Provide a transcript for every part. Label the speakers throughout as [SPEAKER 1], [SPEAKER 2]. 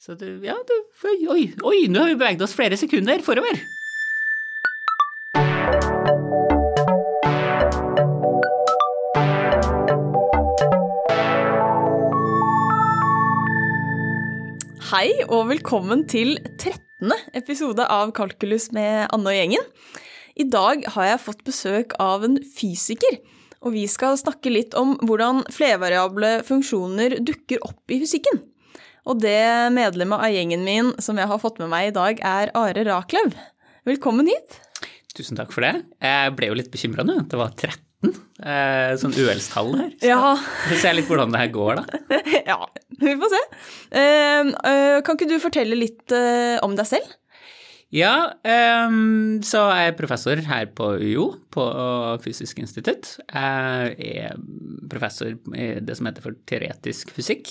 [SPEAKER 1] Så du, ja, du, oi, oi, nå har vi beveget oss flere sekunder forover.
[SPEAKER 2] Hei og velkommen til 13. episode av Kalkulus med Anne og gjengen. I dag har jeg fått besøk av en fysiker, og vi skal snakke litt om hvordan flervariable funksjoner dukker opp i fysikken. Og det medlemmet av gjengen min som jeg har fått med meg i dag, er Are Rakløv. Velkommen hit.
[SPEAKER 1] Tusen takk for det. Jeg ble jo litt bekymra nå. Det var 13 eh, sånn uhellstall her. Så
[SPEAKER 2] Ja,
[SPEAKER 1] vi får se litt hvordan det her går, da.
[SPEAKER 2] ja vi får se. Eh, eh, kan ikke du fortelle litt om deg selv?
[SPEAKER 1] Ja, um, så er jeg professor her på UiO, på Fysisk institutt. Jeg er professor i det som heter for teoretisk fysikk.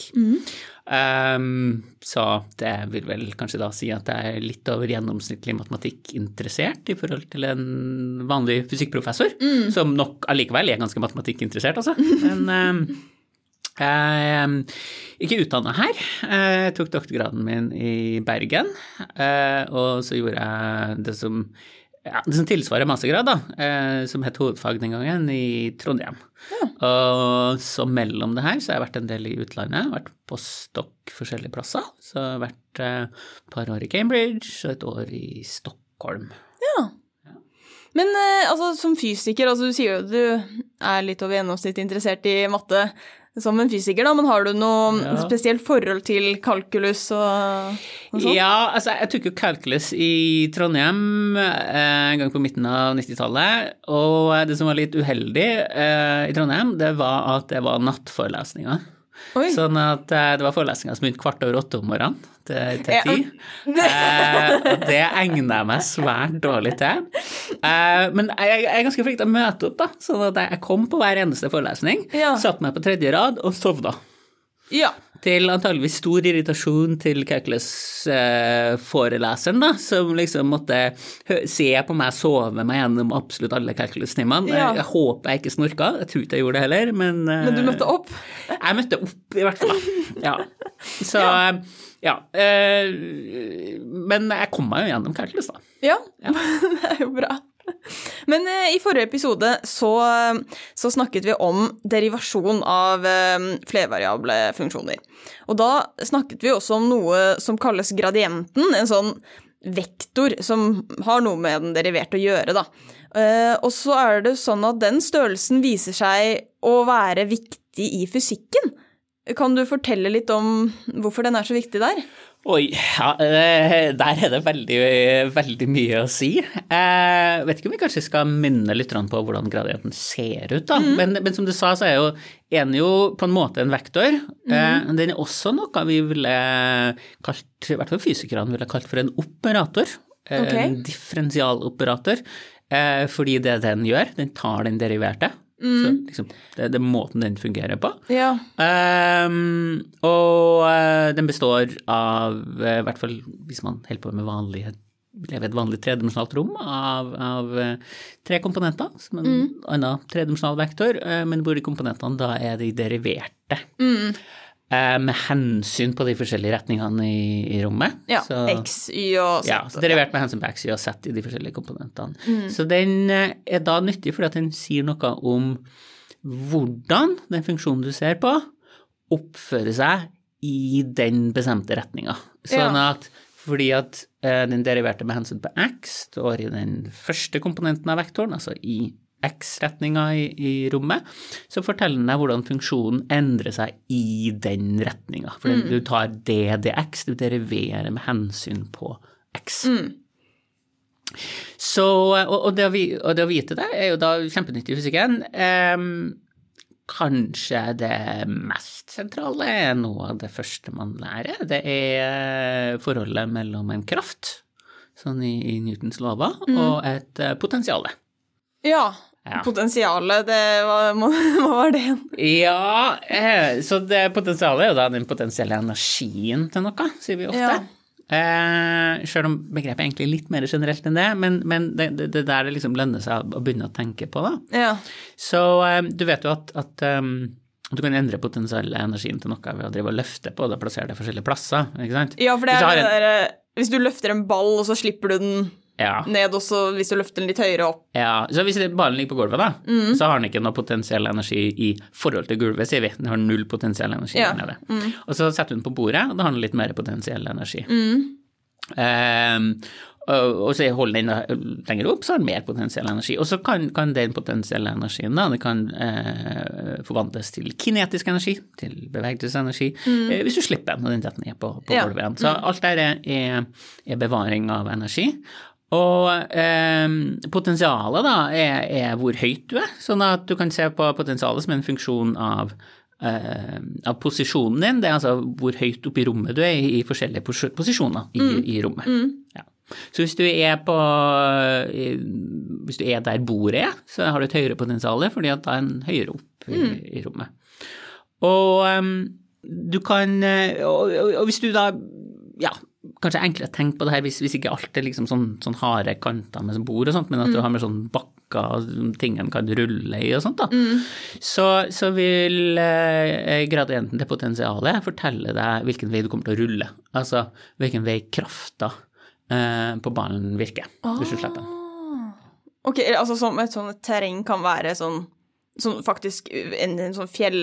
[SPEAKER 1] Ehm, så det vil vel kanskje da si at jeg er litt over gjennomsnittlig matematikkinteressert i forhold til en vanlig fysikkprofessor, som nok allikevel er ganske matematikkinteressert, altså. Men ehm, jeg er ikke utdanna her. Jeg tok doktorgraden min i Bergen, eh, og så gjorde jeg det som, ja, det som tilsvarer mastergrad, da, eh, som het hovedfag den gangen, i Trondheim. Og så mellom det her så har jeg vært en del i utlandet, vært på stokk forskjellige plasser. Så jeg har vært eh, et par år i Cambridge og et år i Stockholm.
[SPEAKER 2] Ja. Men eh, altså, som fysiker, altså, du sier jo du er litt over gjennomsnittet interessert i matte som en fysiker, da, men har du noe
[SPEAKER 1] Ja.
[SPEAKER 2] spesielt forhold til kalkulus og, og sånn?
[SPEAKER 1] Ja, altså jeg tok jo kalkulus i Trondheim eh, en gang på midten av 90-tallet, og det som var litt uheldig eh, i Trondheim, det var at det var nattforelesninger.
[SPEAKER 2] Oi.
[SPEAKER 1] Sånn at eh, det var forelesninger som begynte kvart over åtte om morgenen til, til
[SPEAKER 2] Ja.
[SPEAKER 1] ti. Eh, og det egner jeg meg svært dårlig til. Eh, men jeg, jeg er ganske flink til å møte opp, da. Sånn at jeg kom på hver eneste forelesning,
[SPEAKER 2] Ja.
[SPEAKER 1] satte meg på tredje rad og sovna.
[SPEAKER 2] Ja.
[SPEAKER 1] Til antageligvis stor irritasjon til calculus-foreleseren, da, som liksom måtte se på meg sove meg gjennom absolutt alle calculus-timene.
[SPEAKER 2] Ja.
[SPEAKER 1] Jeg, jeg håper jeg ikke snorka, jeg tror ikke jeg gjorde det heller, men
[SPEAKER 2] Men du møtte opp?
[SPEAKER 1] Jeg møtte opp, i hvert fall. Ja. Så ja. ja. men jeg kom meg jo gjennom calculus, da.
[SPEAKER 2] Ja, det er jo bra. Men eh, i forrige episode så, så snakket vi om derivasjon av eh, flervariable funksjoner. Og da snakket vi også om noe som kalles gradienten, en sånn vektor som har noe med den deriverte å gjøre, da. Eh, og så er det sånn at den størrelsen viser seg å være viktig i fysikken. Kan du fortelle litt om hvorfor den er så viktig der?
[SPEAKER 1] Oi, ja, eh, der er det veldig, veldig mye å si. Jeg vet ikke om vi kanskje skal minne litt på hvordan gradienten ser ut, da. Men, men som du sa, så er jo en jo på en måte en vektor. Mm. Den er også noe vi ville kalt, i hvert fall fysikerne ville kalt for en operator.
[SPEAKER 2] Okay.
[SPEAKER 1] En differensialoperator. Eh, Fordi det den gjør, den tar den deriverte. Så liksom, det, det er måten den fungerer på.
[SPEAKER 2] Ja.
[SPEAKER 1] Um, og uh, den består av, eh, i hvert fall hvis man holder på med vanlige lever i et vanlig tredimensjonalt rom av, av eh, tre komponenter, som en annen tredimensjonal vektor, men hvor de komponentene da er de deriverte. Eh, med hensyn på de forskjellige retningene i, i rommet.
[SPEAKER 2] ja.
[SPEAKER 1] Så-
[SPEAKER 2] X, Y og Z.
[SPEAKER 1] ja, så derivert med hensyn på x, y og z i de forskjellige komponentene. Så den eh, er da nyttig fordi at den sier noe om hvordan den funksjonen du ser på, oppfører seg i den bestemte retninga. Sånn at fordi at eh, den deriverte med hensyn på x står i den første komponenten av vektoren, altså i x-retninga i, i rommet, så forteller den deg hvordan funksjonen endrer seg i den retninga. For mm. du tar ddx, du deriverer med hensyn på x. Så, og, og, det å, vi- og det å vite det er jo da kjempenyttig i fysikken. Ehm, kanskje det mest sentrale er noe av det første man lærer. Det er forholdet mellom en kraft, sånn i, i Newtons lover, og et potensial. potensiale.
[SPEAKER 2] Ja.
[SPEAKER 1] Ja.
[SPEAKER 2] Potensialet, det var, må- hva var det igjen?
[SPEAKER 1] Ja, eh, så det potensialet er jo da den potensielle energien til noe, sier vi ofte.
[SPEAKER 2] Ja.
[SPEAKER 1] Eh, Sjøl om begrepet er egentlig litt mer generelt enn det, men, men det, det, det der det liksom lønner seg å begynne å tenke på, da.
[SPEAKER 2] Ja.
[SPEAKER 1] Så eh, du vet jo at, at um, Du kan endre potensiell energien til noe ved å drive og løfte på det og plassere det forskjellige plasser. ikke sant?
[SPEAKER 2] Ja, for det er det
[SPEAKER 1] derre
[SPEAKER 2] der, eh, Hvis du løfter en ball, og så slipper du den
[SPEAKER 1] Ja.
[SPEAKER 2] ned, også hvis du løfter den litt høyere opp
[SPEAKER 1] ja. Så hvis ballen ligger på gulvet, da,
[SPEAKER 2] Mm.
[SPEAKER 1] så har den ikke noe potensiell energi i forhold til gulvet, sier vi. Den har null potensiell energi
[SPEAKER 2] Ja.
[SPEAKER 1] nede. Og så setter hun den på bordet, og da har den litt mer potensiell energi.
[SPEAKER 2] Mm.
[SPEAKER 1] Um, og så holder den lenger opp, så har den mer potensiell energi. Og så kan, kan den potensielle energien da, det kan eh, forvandles til kinetisk energi, til bevegelsesenergi, eh, hvis du slipper den og den detter ned på, på
[SPEAKER 2] Mm. Ja.
[SPEAKER 1] gulvet igjen. Så alt der er, er, er bevaring av energi. Og eh, potensialet da er, er hvor høyt du er, sånn at du kan se på potensialet som en funksjon av eh, av posisjonen din, det er altså hvor høyt oppe i rommet du er i, i forskjellige pos posisjoner i, i rommet. Ja. Så hvis du på Hvis du er der bordet er, så har du et høyere potensial, fordi at da er en høyere opp i, i rommet. Og um, du kan eh, og, og, og hvis du da ja, kanskje enklere å tenke på det her hvis, hvis ikke alt er liksom sånn, sånn harde kanter med sånn bord og sånt, men at du har med sånn bakker og ting en kan rulle i og sånt, da. Så, så vil eh, gradienten til potensialet fortelle deg hvilken vei du kommer til å rulle. Altså hvilken vei krafta eh, på ballen virker, hvis du slipper den.
[SPEAKER 2] Ok, altså som et sånt terreng kan være sånn, sånn faktisk en, en sånn fjell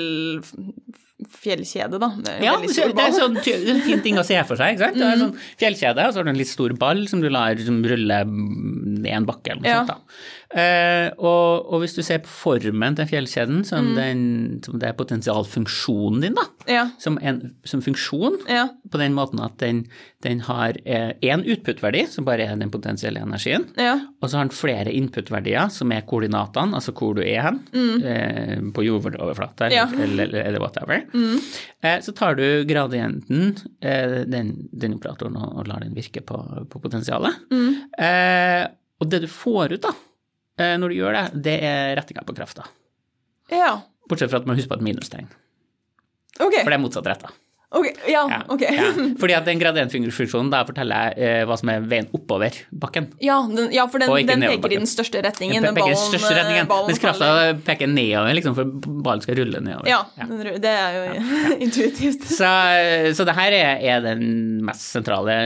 [SPEAKER 2] fjellkjede, da. med
[SPEAKER 1] Ja, det er sånn det en fin ting å se for seg. ikke sant? Det er en sånn fjellkjede, og så har du en litt stor ball som du lar som rulle ned en bakke eller noe
[SPEAKER 2] Ja.
[SPEAKER 1] sånt. da. Eh, og, og hvis du ser på formen til fjellkjeden, som, den, som det er potensialfunksjonen din, da,
[SPEAKER 2] Ja,
[SPEAKER 1] som, en, som funksjon,
[SPEAKER 2] ja,
[SPEAKER 1] på den måten at den, den har én utputtverdi, som bare er den potensielle energien,
[SPEAKER 2] ja.
[SPEAKER 1] og så har den flere inputverdier, som er koordinatene, altså hvor du er hen, eh, på jordoverflata eller, eller, eller whatever. Eh, så tar du gradienten, eh, den, den operatoren, og, og lar den virke på, på potensialet. Eh, og det du får ut, da, eh, når du gjør det, det er rettinga på krafta.
[SPEAKER 2] Ja.
[SPEAKER 1] Bortsett fra at man husker på et minustegn,
[SPEAKER 2] Ok.
[SPEAKER 1] for det er motsatt retta.
[SPEAKER 2] ok, ja,
[SPEAKER 1] Ja,
[SPEAKER 2] ok.
[SPEAKER 1] ja. Fordi at den gradientfunksjonen da forteller eh, hva som er veien oppover bakken.
[SPEAKER 2] Ja, den, ja for den, den peker i den største retningen.
[SPEAKER 1] Den peker i
[SPEAKER 2] ballen,
[SPEAKER 1] største retningen,
[SPEAKER 2] eh,
[SPEAKER 1] mens krafta peker nedover, liksom, for ballen skal rulle nedover.
[SPEAKER 2] Ja, ja. det er jo intuitivt.
[SPEAKER 1] Så, så det her er, er den mest sentrale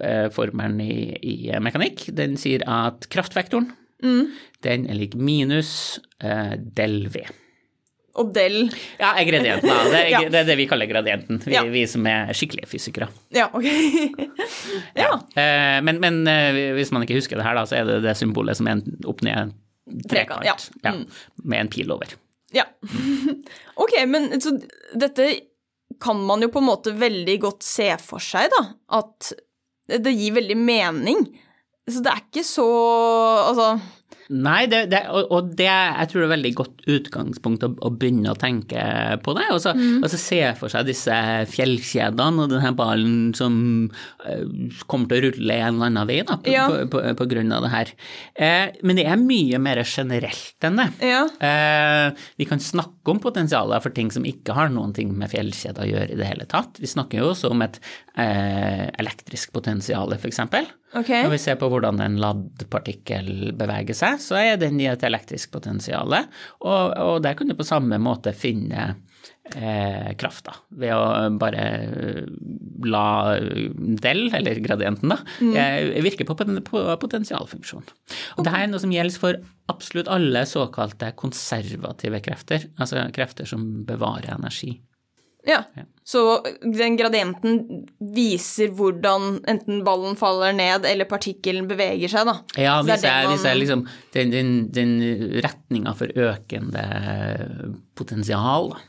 [SPEAKER 1] eh, formelen i, i mekanikk. Den sier at kraftvektoren,
[SPEAKER 2] Mm.
[SPEAKER 1] den er lik minus eh, del V.
[SPEAKER 2] Og del
[SPEAKER 1] Ja, er gradienten, da. Det er,
[SPEAKER 2] Ja.
[SPEAKER 1] det er det vi kaller gradienten, vi,
[SPEAKER 2] Ja.
[SPEAKER 1] vi som er skikkelige fysikere.
[SPEAKER 2] Ja, ok. ja.
[SPEAKER 1] Eh, men, men eh, hvis man ikke husker det her, da, så er det det symbolet som er en opp-ned
[SPEAKER 2] Trekant, ja. Mm.
[SPEAKER 1] Med en pil over.
[SPEAKER 2] Ja. Ok, men så dette kan man jo på en måte veldig godt se for seg, da. At det gir veldig mening. Så det er ikke så Altså
[SPEAKER 1] Nei, det, det, og, og det jeg tror det er veldig godt utgangspunkt å, å begynne å tenke på det. Og så, og så se for seg disse fjellkjedene og denne ballen som uh, kommer til å rulle en eller annen vei da, på,
[SPEAKER 2] Ja.
[SPEAKER 1] på, på, på grunn av det her. Eh, men det er mye mer generelt enn det.
[SPEAKER 2] Ja.
[SPEAKER 1] Eh, vi kan snakke om potensialer for ting som ikke har noen ting med fjellkjeder å gjøre i det hele tatt. Vi snakker jo også om et eh, elektrisk potensial, f.eks.
[SPEAKER 2] Ok.
[SPEAKER 1] Når vi ser på hvordan en ladd partikkel beveger seg, så er den i et elektrisk potensial. Og, og der kan du på samme måte finne eh, krafta ved å bare eh, la del, eller gradienten, da, eh, virke på, på potensialfunksjon. Og det her er noe som gjelder for absolutt alle såkalte konservative krefter, altså krefter som bevarer energi.
[SPEAKER 2] Ja. Så den gradienten viser hvordan enten ballen faller ned eller partikkelen beveger seg, da.
[SPEAKER 1] Ja, hvis
[SPEAKER 2] det
[SPEAKER 1] er
[SPEAKER 2] man-
[SPEAKER 1] liksom Den, den, den retninga for økende potensial, da.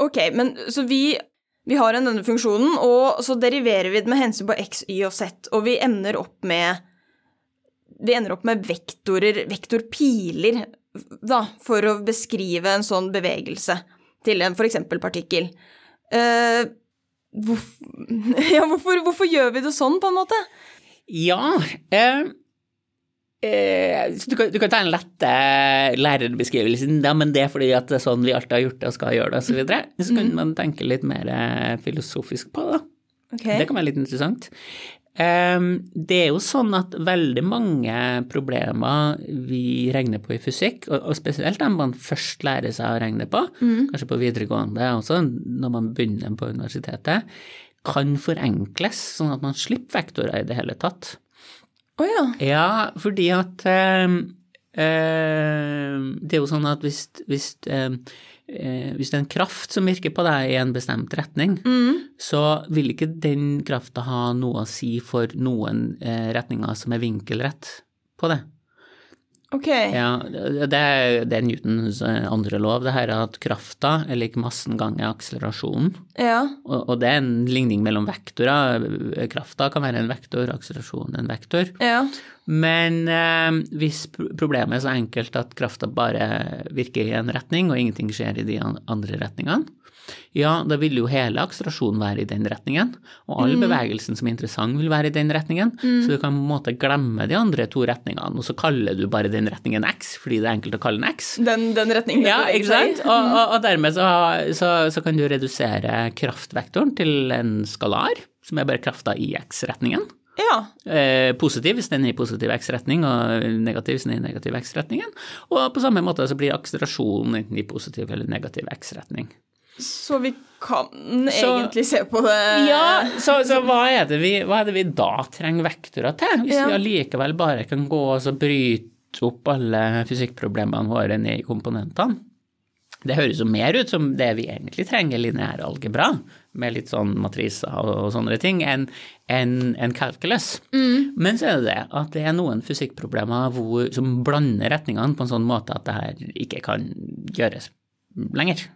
[SPEAKER 2] Ok, men så vi, vi har en denne funksjonen, og så deriverer vi det med hensyn på x, y og z, og vi ender opp med vi ender opp med vektorer, vektorpiler, da, for å beskrive en sånn bevegelse til en f.eks. partikkel. Eh, hvorf ja, hvorfor, hvorfor gjør vi det sånn, på en måte?
[SPEAKER 1] Ja eh, eh, du, kan, du kan ta en lett lærerbeskrivelse, ja, men det er fordi at det er sånn vi alltid har gjort det og skal gjøre det, osv. Så, videre. så kan man tenke litt mer eh, filosofisk på det.
[SPEAKER 2] Okay.
[SPEAKER 1] Det kan være litt interessant. Det er jo sånn at veldig mange problemer vi regner på i fysikk, og spesielt dem man først lærer seg å regne på, kanskje på videregående også, når man begynner på universitetet, kan forenkles, sånn at man slipper vektorer i det hele tatt.
[SPEAKER 2] Å ja.
[SPEAKER 1] Ja, fordi at eh, Det er jo sånn at hvis, hvis, eh, hvis det er en kraft som virker på deg i en bestemt retning, så vil ikke den krafta ha noe å si for noen eh, retninger som er vinkelrett på det.
[SPEAKER 2] Ok.
[SPEAKER 1] Ja, det er, det er Newtons eh, andre lov, det her at krafta er lik massen ganger akselerasjonen.
[SPEAKER 2] Ja.
[SPEAKER 1] Og, og det er en ligning mellom vektorer. Krafta kan være en vektor, akselerasjonen en vektor.
[SPEAKER 2] Ja.
[SPEAKER 1] Men eh, hvis problemet er så enkelt at krafta bare virker i en retning, og ingenting skjer i de andre retningene, ja, da vil jo hele akselerasjonen være i den retningen, og all bevegelsen som er interessant vil være i den retningen, så du kan på en måte glemme de andre to retningene, og så kaller du bare den retningen x, fordi det er enkelt å kalle den x.
[SPEAKER 2] Den, den retningen
[SPEAKER 1] Ja, ikke sant? Og, og, og dermed så, så, så kan du redusere kraftvektoren til en skalar, som er bare krafta i x-retningen.
[SPEAKER 2] Ja.
[SPEAKER 1] Eh, positiv hvis den er i positiv x-retning, og negativ hvis den er i negativ x-retningen. Og på samme måte så blir akselerasjonen enten i positiv eller negativ x-retning.
[SPEAKER 2] Så vi kan
[SPEAKER 1] Så-
[SPEAKER 2] egentlig se på det
[SPEAKER 1] Ja, så, så hva, er det vi, hva er det vi da trenger vektorer til, hvis
[SPEAKER 2] Ja.
[SPEAKER 1] vi allikevel bare kan gå og så bryte opp alle fysikkproblemene våre ned i komponentene? Det høres jo mer ut som det vi egentlig trenger, lineær algebra, med litt sånn matriser og, sånne ting, enn en, en calculus. Men så er det det at det er noen fysikkproblemer hvor, som blander retningene på en sånn måte at det her ikke kan gjøres lenger.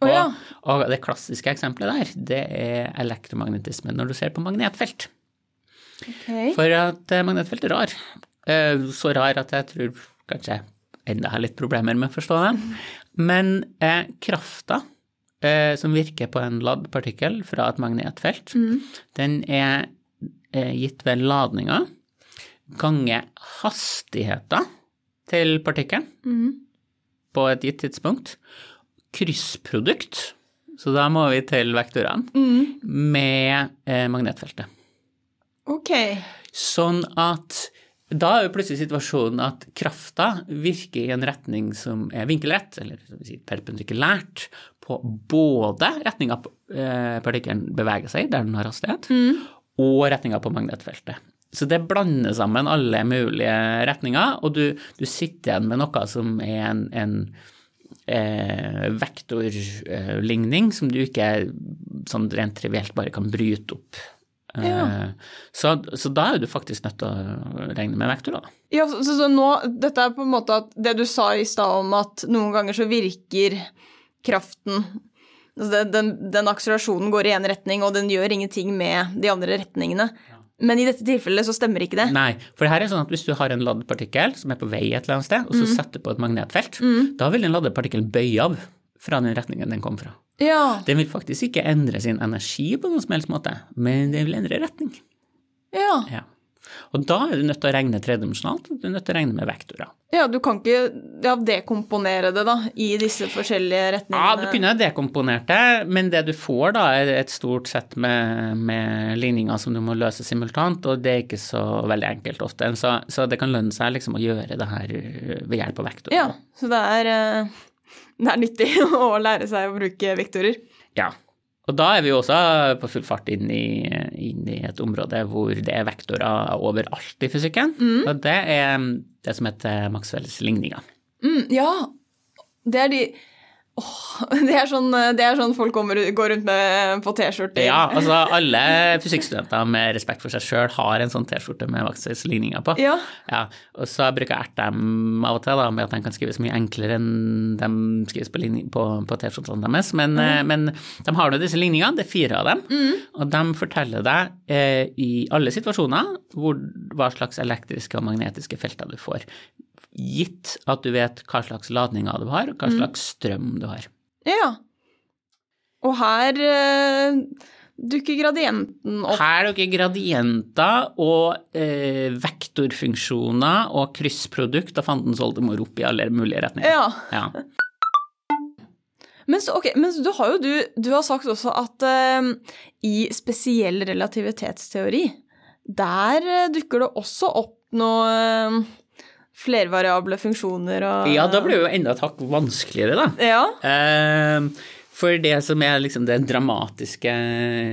[SPEAKER 2] Å ja.
[SPEAKER 1] Og, og det klassiske eksempelet der, det er elektromagnetisme når du ser på magnetfelt.
[SPEAKER 2] Okay.
[SPEAKER 1] For at eh, magnetfelt er rar. Eh, Så rar at jeg tror kanskje enda har litt problemer med å forstå det. Men eh, krafta eh, som virker på en ladd partikkel fra et magnetfelt, den er eh, gitt ved ladninga gange hastigheta til partikkelen på et gitt tidspunkt, kryssprodukt, så da må vi til vektorene, med eh, magnetfeltet.
[SPEAKER 2] Ok.
[SPEAKER 1] Sånn at da er jo plutselig situasjonen at krafta virker i en retning som er vinkelrett, eller som vi sier perpendikulært, på både retninga eh, partikkelen beveger seg i, der den har hastighet, og retninga på magnetfeltet. Så det blander sammen alle mulige retninger, og du, du sitter igjen med noe som er en, en eh, vektorligning som du ikke sånn rent trivielt bare kan bryte opp. Ja. så, så da er du faktisk nødt til å regne med vektorer. da.
[SPEAKER 2] Ja, så, så, nå, dette er på en måte at det du sa i stad om at noen ganger så virker kraften altså den, den, den akselerasjonen går i én retning, og den gjør ingenting med de andre retningene. Men i dette tilfellet så stemmer ikke det.
[SPEAKER 1] Nei, for det her er sånn at hvis du har en ladd partikkel som er på vei et eller annet sted, og så setter du på et magnetfelt, da vil den ladde partikkelen bøye av fra den retningen den kom fra.
[SPEAKER 2] Ja,
[SPEAKER 1] Den vil faktisk ikke endre sin energi på noen som helst måte, men den vil endre retning.
[SPEAKER 2] ja.
[SPEAKER 1] Ja. Og da er du nødt til å regne tredimensjonalt, du er nødt til å regne med vektorer.
[SPEAKER 2] Ja, du kan ikke ja, dekomponere det, da, i disse forskjellige retningene?
[SPEAKER 1] Ja, du kunne ha dekomponert det, men det du får da, er et stort sett med, med ligninger som du må løse simultant, og det er ikke så veldig enkelt ofte. Så, så det kan lønne seg liksom å gjøre det her ved hjelp av vektorer.
[SPEAKER 2] Ja, så det er, eh, det er nyttig å lære seg å bruke vektorer.
[SPEAKER 1] Ja. Og da er vi jo også på full fart inn i, inn i et område hvor det er vektorer overalt i fysikken. Og det er det som heter Maxwells ligninger.
[SPEAKER 2] Mm, ja, det er de Åh, det, er sånn, det er sånn folk kommer, går rundt med på T-skjorter.
[SPEAKER 1] Ja, altså alle fysikkstudenter med respekt for seg sjøl har en sånn T-skjorte med ligninger på.
[SPEAKER 2] Ja.
[SPEAKER 1] Ja, og så bruker jeg erte dem av og til da, med at de kan skrives mye enklere enn de skrives på, på, på T-skjortene deres. Men, mm. men de har nå disse ligningene, det er fire av dem, og de forteller deg eh, i alle situasjoner hvor, hva slags elektriske og magnetiske felter du får. Gitt at du vet hva slags ladninger du har, og hva slags strøm du har.
[SPEAKER 2] ja. Og her eh, dukker gradienten opp.
[SPEAKER 1] Her dukker gradienter og eh, vektorfunksjoner og kryssprodukt av fandens oldemor opp i alle mulige retninger.
[SPEAKER 2] Ja.
[SPEAKER 1] Ja.
[SPEAKER 2] Men, så, okay, men så du har jo du, du har sagt også at eh, i spesiell relativitetsteori der eh, dukker det også opp noe flervariable funksjoner og
[SPEAKER 1] Ja, da blir det jo enda et hakk vanskeligere, da.
[SPEAKER 2] Ja.
[SPEAKER 1] Eh, for det som er liksom det dramatiske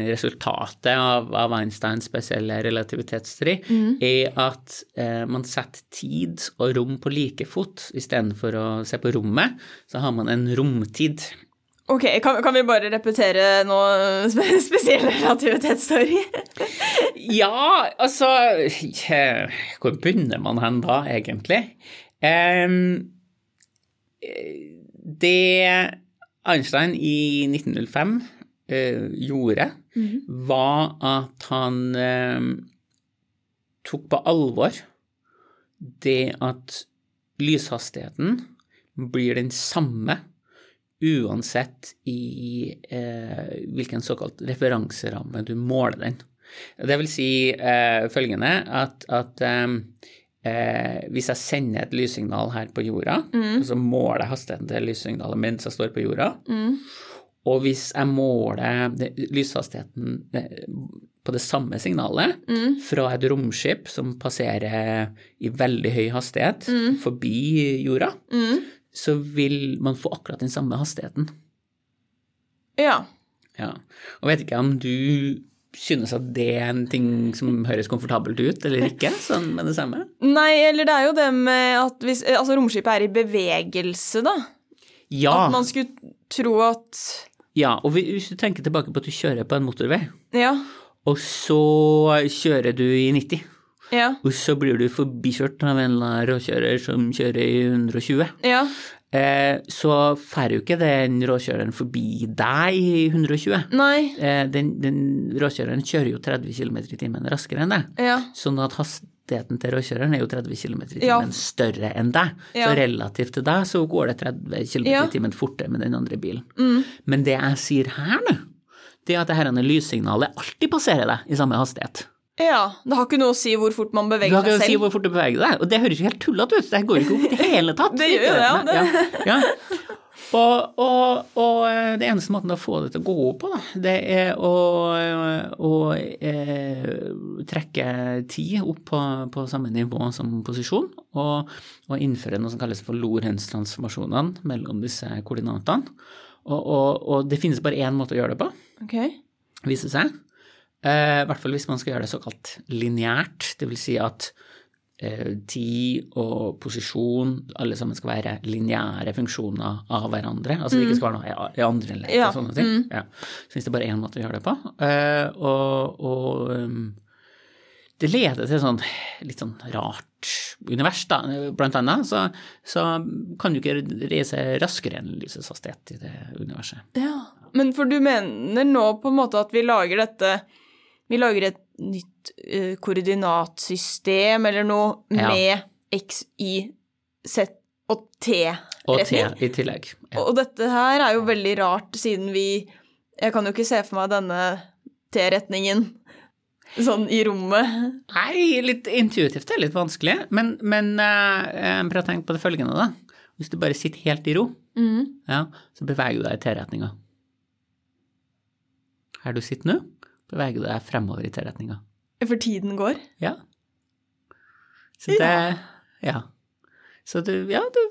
[SPEAKER 1] resultatet av, av Einsteins spesielle relativitetsteori, er at eh, man setter tid og rom på like fot. Istedenfor å se på rommet, så har man en romtid.
[SPEAKER 2] Ok, kan, kan vi bare repetere noe spe spesiell relativitetsteori?
[SPEAKER 1] Ja, altså eh, Hvor begynner man hen da, egentlig? Um, det Einstein i 1905 uh, gjorde, var at han uh, tok på alvor det at lyshastigheten blir den samme uansett i eh, hvilken såkalt referanseramme du måler den. Det vil si følgende at, at Eh, hvis jeg sender et lyssignal her på jorda, mm. så måler jeg hastigheten til lyssignalet mens jeg står på jorda,
[SPEAKER 2] mm.
[SPEAKER 1] og hvis jeg måler lyshastigheten på det samme signalet
[SPEAKER 2] mm.
[SPEAKER 1] fra et romskip som passerer i veldig høy hastighet forbi jorda, så vil man få akkurat den samme hastigheten.
[SPEAKER 2] Ja.
[SPEAKER 1] ja. Og vet ikke om du synes at det er en ting som høres komfortabelt ut, eller ikke, sånn med det samme?
[SPEAKER 2] Nei, eller det er jo det med at hvis Altså, romskipet er i bevegelse, da.
[SPEAKER 1] Ja.
[SPEAKER 2] At man skulle tro at
[SPEAKER 1] Ja, og hvis du tenker tilbake på at du kjører på en motorvei,
[SPEAKER 2] Ja.
[SPEAKER 1] og så kjører du i 90,
[SPEAKER 2] Ja.
[SPEAKER 1] og så blir du forbikjørt av en eller annen råkjører som kjører i 120.
[SPEAKER 2] Ja.
[SPEAKER 1] Eh, så får jo ikke den råkjøreren forbi deg i 120.
[SPEAKER 2] Nei.
[SPEAKER 1] Eh, den, den råkjøreren kjører jo 30 km i timen raskere enn deg.
[SPEAKER 2] Ja.
[SPEAKER 1] Sånn at hastigheten til råkjøreren er jo 30 km i timen større enn deg.
[SPEAKER 2] Ja.
[SPEAKER 1] Så relativt til deg så går det 30 km i timen fortere med den andre bilen.
[SPEAKER 2] Mm.
[SPEAKER 1] Men det jeg sier her nå, det er at det her lyssignalet alltid passerer deg i samme hastighet.
[SPEAKER 2] Ja. Det har ikke noe å si hvor fort man beveger seg
[SPEAKER 1] Du
[SPEAKER 2] Det
[SPEAKER 1] har ikke
[SPEAKER 2] noe
[SPEAKER 1] å si hvor fort du beveger deg, og det høres jo helt tullete ut. Det går ikke opp i det hele tatt.
[SPEAKER 2] Det gjør jo det, ja.
[SPEAKER 1] Det. ja, ja. Og, og, og det eneste måten å få det til å gå opp på, da, det er å, å eh, trekke tid opp på, på samme nivå som posisjon, og, og innføre noe som kalles for Lorentz-transformasjonene mellom disse koordinatene. Og det finnes bare én måte å gjøre det på,
[SPEAKER 2] okay.
[SPEAKER 1] viser seg. Eh, I hvert fall hvis man skal gjøre det såkalt lineært, dvs. Si at eh, tid og posisjon alle sammen skal være lineære funksjoner av hverandre. Altså det ikke skal være noe i- andre ledd
[SPEAKER 2] Ja,
[SPEAKER 1] og sånne ting. Ja. Så det det bare én måte å gjøre det på. Eh, og og um, det leder til sånn litt sånn rart univers, da. Blant annet så, så kan du ikke reise raskere enn lysets hastighet i det universet.
[SPEAKER 2] Ja. Men for du mener nå på en måte at vi lager dette Vi lager et nytt uh, koordinatsystem eller noe
[SPEAKER 1] Ja.
[SPEAKER 2] med x, y, z og t.
[SPEAKER 1] Og T i tillegg. Ja.
[SPEAKER 2] Og dette her er jo veldig rart, siden vi Jeg kan jo ikke se for meg denne T-retningen sånn i rommet.
[SPEAKER 1] Nei, litt intuitivt det er litt vanskelig, men, men eh, prøv å tenke på det følgende, da. Hvis du bare sitter helt i ro,
[SPEAKER 2] Mm.
[SPEAKER 1] ja, så beveger du deg i T-retninga. Her du sitter nå, beveger du deg fremover i T-retninga.
[SPEAKER 2] For tiden går.
[SPEAKER 1] Ja. Så det Ja. Så du Ja, du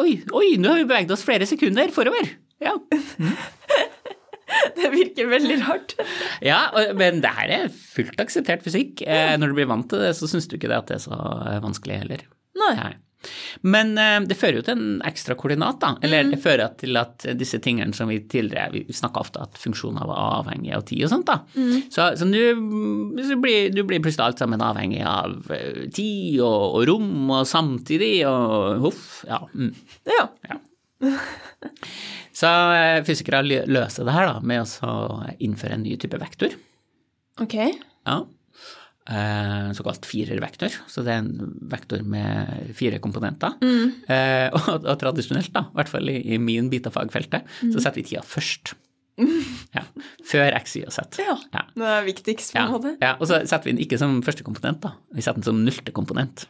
[SPEAKER 1] Oi, oi, nå har vi beveget oss flere sekunder forover. Ja.
[SPEAKER 2] Det virker veldig rart.
[SPEAKER 1] ja men det her er fullt akseptert fysikk. Eh, når du blir vant til det, så syns du ikke det at det er så eh, vanskelig heller.
[SPEAKER 2] Nei.
[SPEAKER 1] Men eh, det fører jo til en ekstra koordinat, da. Eller det fører til at disse tingene som vi tidligere Vi snakka ofte at funksjoner var avhengige av tid og sånt, da. Så, så du, så blir, du blir plutselig alt sammen avhengig av eh, tid og, og rom og samtidig og huff. Ja. Mm.
[SPEAKER 2] Ja.
[SPEAKER 1] Så eh, fysikere løser det her da med å innføre en ny type vektor.
[SPEAKER 2] Ok.
[SPEAKER 1] Ja. Eh, såkalt firervektor. Så det er en vektor med fire komponenter. Eh, og, og tradisjonelt, da, i hvert fall i, i min bit av fagfeltet, så setter vi tida først. Ja. Før x, y og z.
[SPEAKER 2] Ja.
[SPEAKER 1] Ja.
[SPEAKER 2] Det er viktigst, på
[SPEAKER 1] Ja,
[SPEAKER 2] en måte.
[SPEAKER 1] ja, og så setter vi den ikke som første komponent, da. Vi setter den som nullte komponent.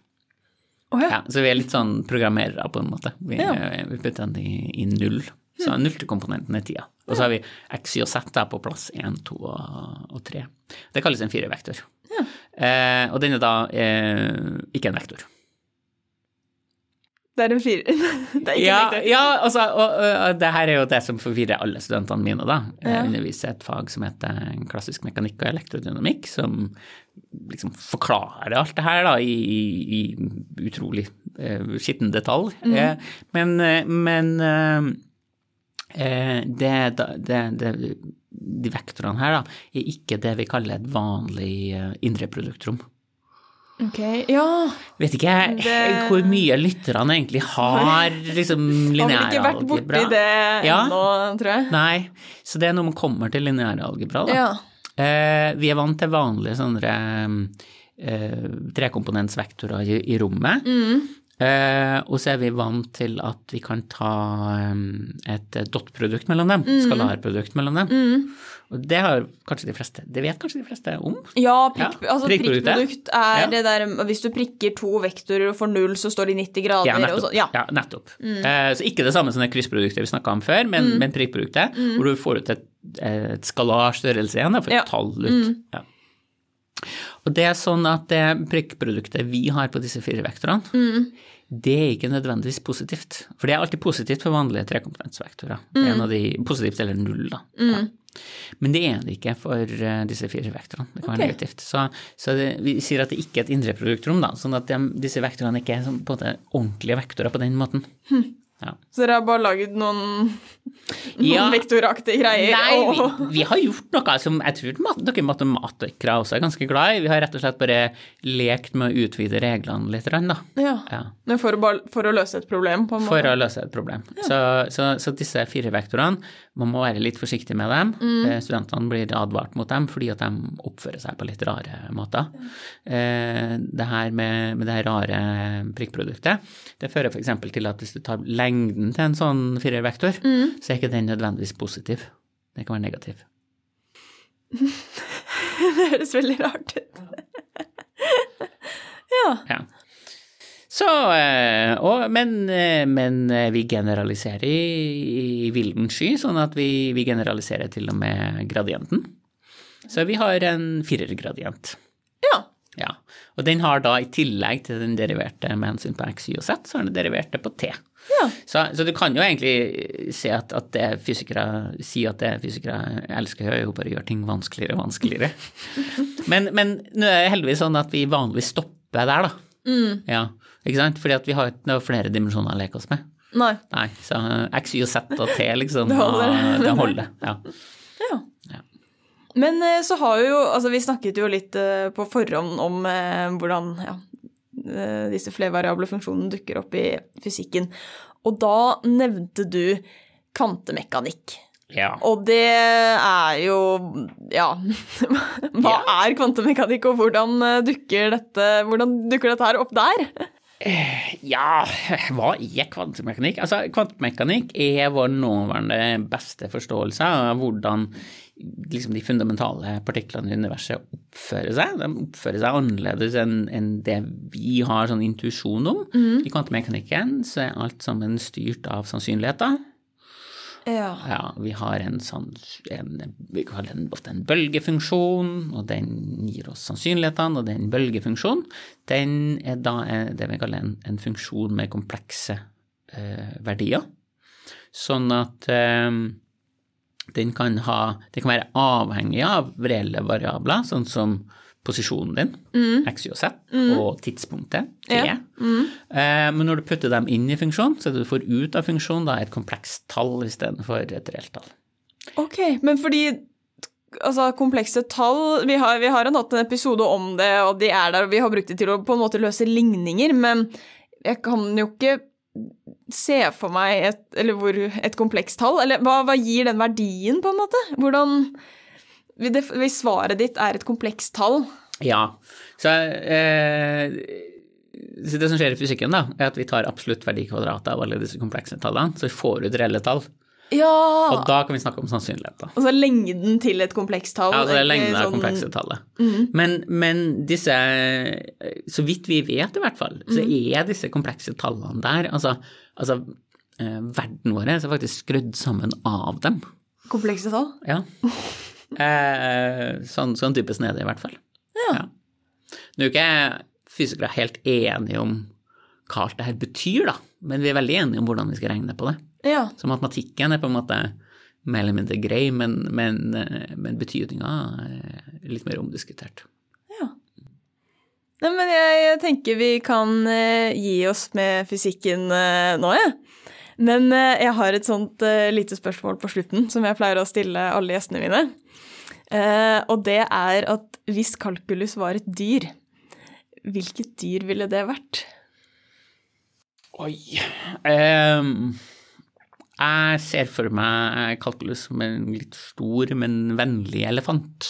[SPEAKER 2] Oh, ja.
[SPEAKER 1] Ja, så vi er litt sånn programmerere på en måte. Vi,
[SPEAKER 2] Ja.
[SPEAKER 1] eh, vi putter den i, i null. Så nullte komponenten er tida. Og så har vi x, y og z på plass 1, 2 og, 3. Det kalles en firevektor. Eh, og den er da eh, ikke en vektor.
[SPEAKER 2] Det er en firer. det er ikke
[SPEAKER 1] Ja,
[SPEAKER 2] en vektor.
[SPEAKER 1] ja altså, og, og, det her er jo det som forvirrer alle studentene mine, da. Jeg
[SPEAKER 2] Ja.
[SPEAKER 1] underviser et fag som heter klassisk mekanikk og elektrodynamikk, som liksom forklarer alt det her da, i, i, i utrolig uh, skitten detalj.
[SPEAKER 2] Mm.
[SPEAKER 1] Eh, men eh, men eh, det, det, det, de vektorene her da, er ikke det vi kaller et vanlig indreproduktrom. indre produktrom.
[SPEAKER 2] Ok, ja.
[SPEAKER 1] Vet ikke
[SPEAKER 2] Det-
[SPEAKER 1] hvor mye lytterne egentlig har liksom
[SPEAKER 2] Har vel ikke vært borti det
[SPEAKER 1] Ja.
[SPEAKER 2] ennå, tror jeg.
[SPEAKER 1] Nei, så det er når man kommer til lineæralgebra, da.
[SPEAKER 2] Ja.
[SPEAKER 1] Eh, vi er vant til vanlige sånne eh, trekomponentsvektorer i, i rommet.
[SPEAKER 2] Mm.
[SPEAKER 1] Eh, og så er vi vant til at vi kan ta um, et dot-produkt mellom dem,
[SPEAKER 2] Mm.
[SPEAKER 1] skalarprodukt mellom dem. Og det har kanskje de fleste, det vet kanskje de fleste om.
[SPEAKER 2] Ja, prikk,
[SPEAKER 1] Ja,
[SPEAKER 2] altså prikkprodukt er
[SPEAKER 1] Ja.
[SPEAKER 2] det der Hvis du prikker to vektorer og får null, så står de 90 grader.
[SPEAKER 1] Ja,
[SPEAKER 2] og
[SPEAKER 1] nettopp.
[SPEAKER 2] så, ja.
[SPEAKER 1] Ja, nettopp. Eh, så ikke det samme som det kryssproduktet vi snakka om før, men, men prikkproduktet, hvor du får ut et, et skalar størrelse igjen, for et tall ut. Ja. Og det er sånn at det prikkproduktet vi har på disse fire vektorene, det er ikke nødvendigvis positivt. For det er alltid positivt for vanlige trekomponentsvektorer. Det er en av de positivt eller null, da. Ja. Men det er det ikke for eh, disse fire vektorene. Det kan være negativt. Så, så det, vi sier at det ikke er et indre produktrom, da. Sånn at de, disse vektorene ikke er sånn, på en måte ordentlige vektorer på den måten. Ja.
[SPEAKER 2] Så dere har bare laget noen, noen
[SPEAKER 1] Ja.
[SPEAKER 2] vektoraktige greier?
[SPEAKER 1] Nei, vi,
[SPEAKER 2] og-
[SPEAKER 1] vi har gjort noe som jeg tror mat, dere matematikere også er ganske glad i. Vi har rett og slett bare lekt med å utvide reglene litt, da.
[SPEAKER 2] ja.
[SPEAKER 1] Ja.
[SPEAKER 2] For å, bare, for å løse et problem, på en
[SPEAKER 1] For å løse et problem. Så, så, så disse fire vektorene, man må være litt forsiktig med dem.
[SPEAKER 2] Mm.
[SPEAKER 1] Eh, Studentene blir advart mot dem fordi at de oppfører seg på litt rare måter. Eh, Det her med, med det her rare prikkproduktet, det fører f.eks. til at hvis du tar lengden til en sånn firervektor,
[SPEAKER 2] Mm.
[SPEAKER 1] så er ikke den nødvendigvis positiv. Den kan være negativ.
[SPEAKER 2] Det høres veldig rart ut. ja.
[SPEAKER 1] Ja. Så, eh, og, men, eh, men eh, vi generaliserer i, i vilden sky, sånn at vi, vi generaliserer til og med gradienten. Så vi har en firergradient.
[SPEAKER 2] ja.
[SPEAKER 1] Ja. Og den har da i tillegg til den deriverte med hensyn på x, y og z, så har den deriverte på t.
[SPEAKER 2] Ja.
[SPEAKER 1] Så, så du kan jo egentlig si at, at det fysikere sier at det fysikere elsker, er jo bare å gjøre ting vanskeligere og vanskeligere. men, men nå er det heldigvis sånn at vi vanligvis stopper der, da.
[SPEAKER 2] Mm.
[SPEAKER 1] Ja, ikke sant? Fordi at vi har ikke noe flere dimensjoner å leke oss med.
[SPEAKER 2] Nei.
[SPEAKER 1] Nei, så x, y og z og t, liksom.
[SPEAKER 2] Det holder.
[SPEAKER 1] det holder. Ja.
[SPEAKER 2] Ja. Men eh, så har jo Altså, vi snakket jo litt eh, på forhånd om eh, hvordan ja, disse flervariable funksjonene dukker opp i fysikken. Og da nevnte du kvantemekanikk.
[SPEAKER 1] ja.
[SPEAKER 2] Og det er jo Ja. Hva er kvantemekanikk, og hvordan dukker dette, hvordan dukker dette her opp der?
[SPEAKER 1] Ja, hva er kvantemekanikk? Altså, kvantemekanikk er vår nåværende beste forståelse av hvordan liksom, de fundamentale partiklene i universet oppfører seg. De oppfører seg annerledes enn en det vi har sånn intuisjon om. I kvantemekanikken så er alt sammen styrt av sannsynligheter.
[SPEAKER 2] Ja.
[SPEAKER 1] Ja, vi har en sånn en, Vi kaller den ofte en bølgefunksjon, og den gir oss sannsynlighetene, og den bølgefunksjonen, den er da eh, det vi kaller en, en funksjon med komplekse eh, verdier. Sånn at eh, den kan ha Den kan være avhengig av reelle variabler, sånn som posisjonen din, x, y og z, og tidspunktet, t.
[SPEAKER 2] Ja.
[SPEAKER 1] Eh, Men når du putter dem inn i funksjonen, så er det du får ut av funksjonen da et komplekst tall istedenfor et reelt tall.
[SPEAKER 2] Ok, men fordi altså, komplekse tall vi har, vi har hatt en episode om det, og de er der, og vi har brukt det til å på en måte løse ligninger, men jeg kan jo ikke se for meg et, hvor, et komplekst tall. Eller hva, hva gir den verdien, på en måte? Hvordan hvis svaret ditt er et komplekst tall
[SPEAKER 1] Ja, så, eh, så det som skjer i fysikken, da, er at vi tar absolutt verdikvadratet av alle disse komplekse tallene, så vi får ut reelle tall.
[SPEAKER 2] Ja!
[SPEAKER 1] Og da kan vi snakke om sannsynlighet.
[SPEAKER 2] Altså lengden til et komplekst tall.
[SPEAKER 1] Ja, altså det er lengden av
[SPEAKER 2] sånn-
[SPEAKER 1] komplekse tallet. Men, men disse, så vidt vi vet i hvert fall, så er disse komplekse tallene der, altså, altså eh, verden vår er faktisk skrudd sammen av dem.
[SPEAKER 2] Komplekse tall?
[SPEAKER 1] Ja. Eh, sånn, sånn type snedig i hvert fall.
[SPEAKER 2] Ja.
[SPEAKER 1] Nå er ikke fysikere helt enige om hva alt det her betyr, da, men vi er veldig enige om hvordan vi skal regne på det.
[SPEAKER 2] Ja.
[SPEAKER 1] Så matematikken er på en måte mer eller mindre grei, men, men, men betydninga er litt mer omdiskutert.
[SPEAKER 2] ja. Nei, men jeg, jeg tenker vi kan eh, gi oss med fysikken eh, nå, jeg. Men eh, jeg har et sånt eh, lite spørsmål på slutten som jeg pleier å stille alle gjestene mine. Eh, og det er at hvis kalkulus var et dyr, hvilket dyr ville det vært?
[SPEAKER 1] Oi Ehm, Jeg ser for meg kalkulus som en litt stor, men vennlig elefant.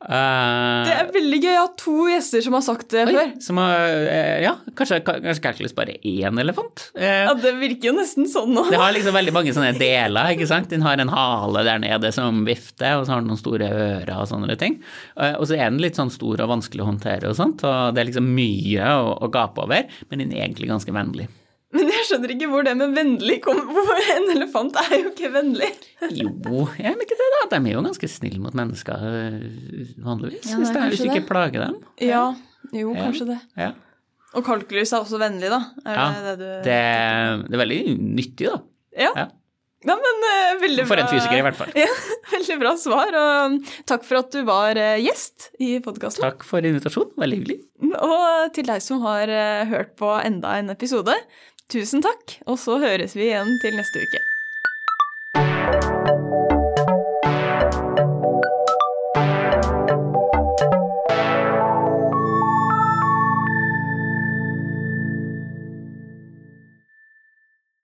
[SPEAKER 1] Eh,
[SPEAKER 2] Det er veldig gøy. Jeg har to gjester som har sagt det
[SPEAKER 1] oi,
[SPEAKER 2] før.
[SPEAKER 1] som har, eh, ja, kanskje, kanskje kalkulus bare én elefant? Eh,
[SPEAKER 2] Ja, Det virker jo nesten sånn nå.
[SPEAKER 1] Det har liksom veldig mange sånne deler, ikke sant. Den har en hale der nede som vifter, og så har den noen store ører og sånne ting. Og så er den litt sånn stor og vanskelig å håndtere og sånt, og det er liksom mye å, å gape over, men den er egentlig ganske vennlig.
[SPEAKER 2] Men jeg skjønner ikke hvor det med vennlig kommer En elefant er jo ikke vennlig.
[SPEAKER 1] Jo, jeg vet ikke det da. De er jo ganske snille mot mennesker øh, vanligvis,
[SPEAKER 2] Ja,
[SPEAKER 1] hvis,
[SPEAKER 2] det er
[SPEAKER 1] hvis du ikke plager dem.
[SPEAKER 2] Ja, jo,
[SPEAKER 1] Ja.
[SPEAKER 2] kanskje det.
[SPEAKER 1] Ja.
[SPEAKER 2] Og kalkulus er også vennlig, da? Er
[SPEAKER 1] Ja,
[SPEAKER 2] det det du
[SPEAKER 1] Det, det er veldig nyttig, da.
[SPEAKER 2] Ja.
[SPEAKER 1] Ja.
[SPEAKER 2] Ja, men uh, veldig
[SPEAKER 1] For en fysiker, i hvert fall.
[SPEAKER 2] Ja, veldig bra svar, og takk for at du var eh, gjest i podkasten.
[SPEAKER 1] Takk for invitasjonen, veldig hyggelig.
[SPEAKER 2] Og til deg som har eh, hørt på enda en episode, tusen takk, og så høres vi igjen til neste uke.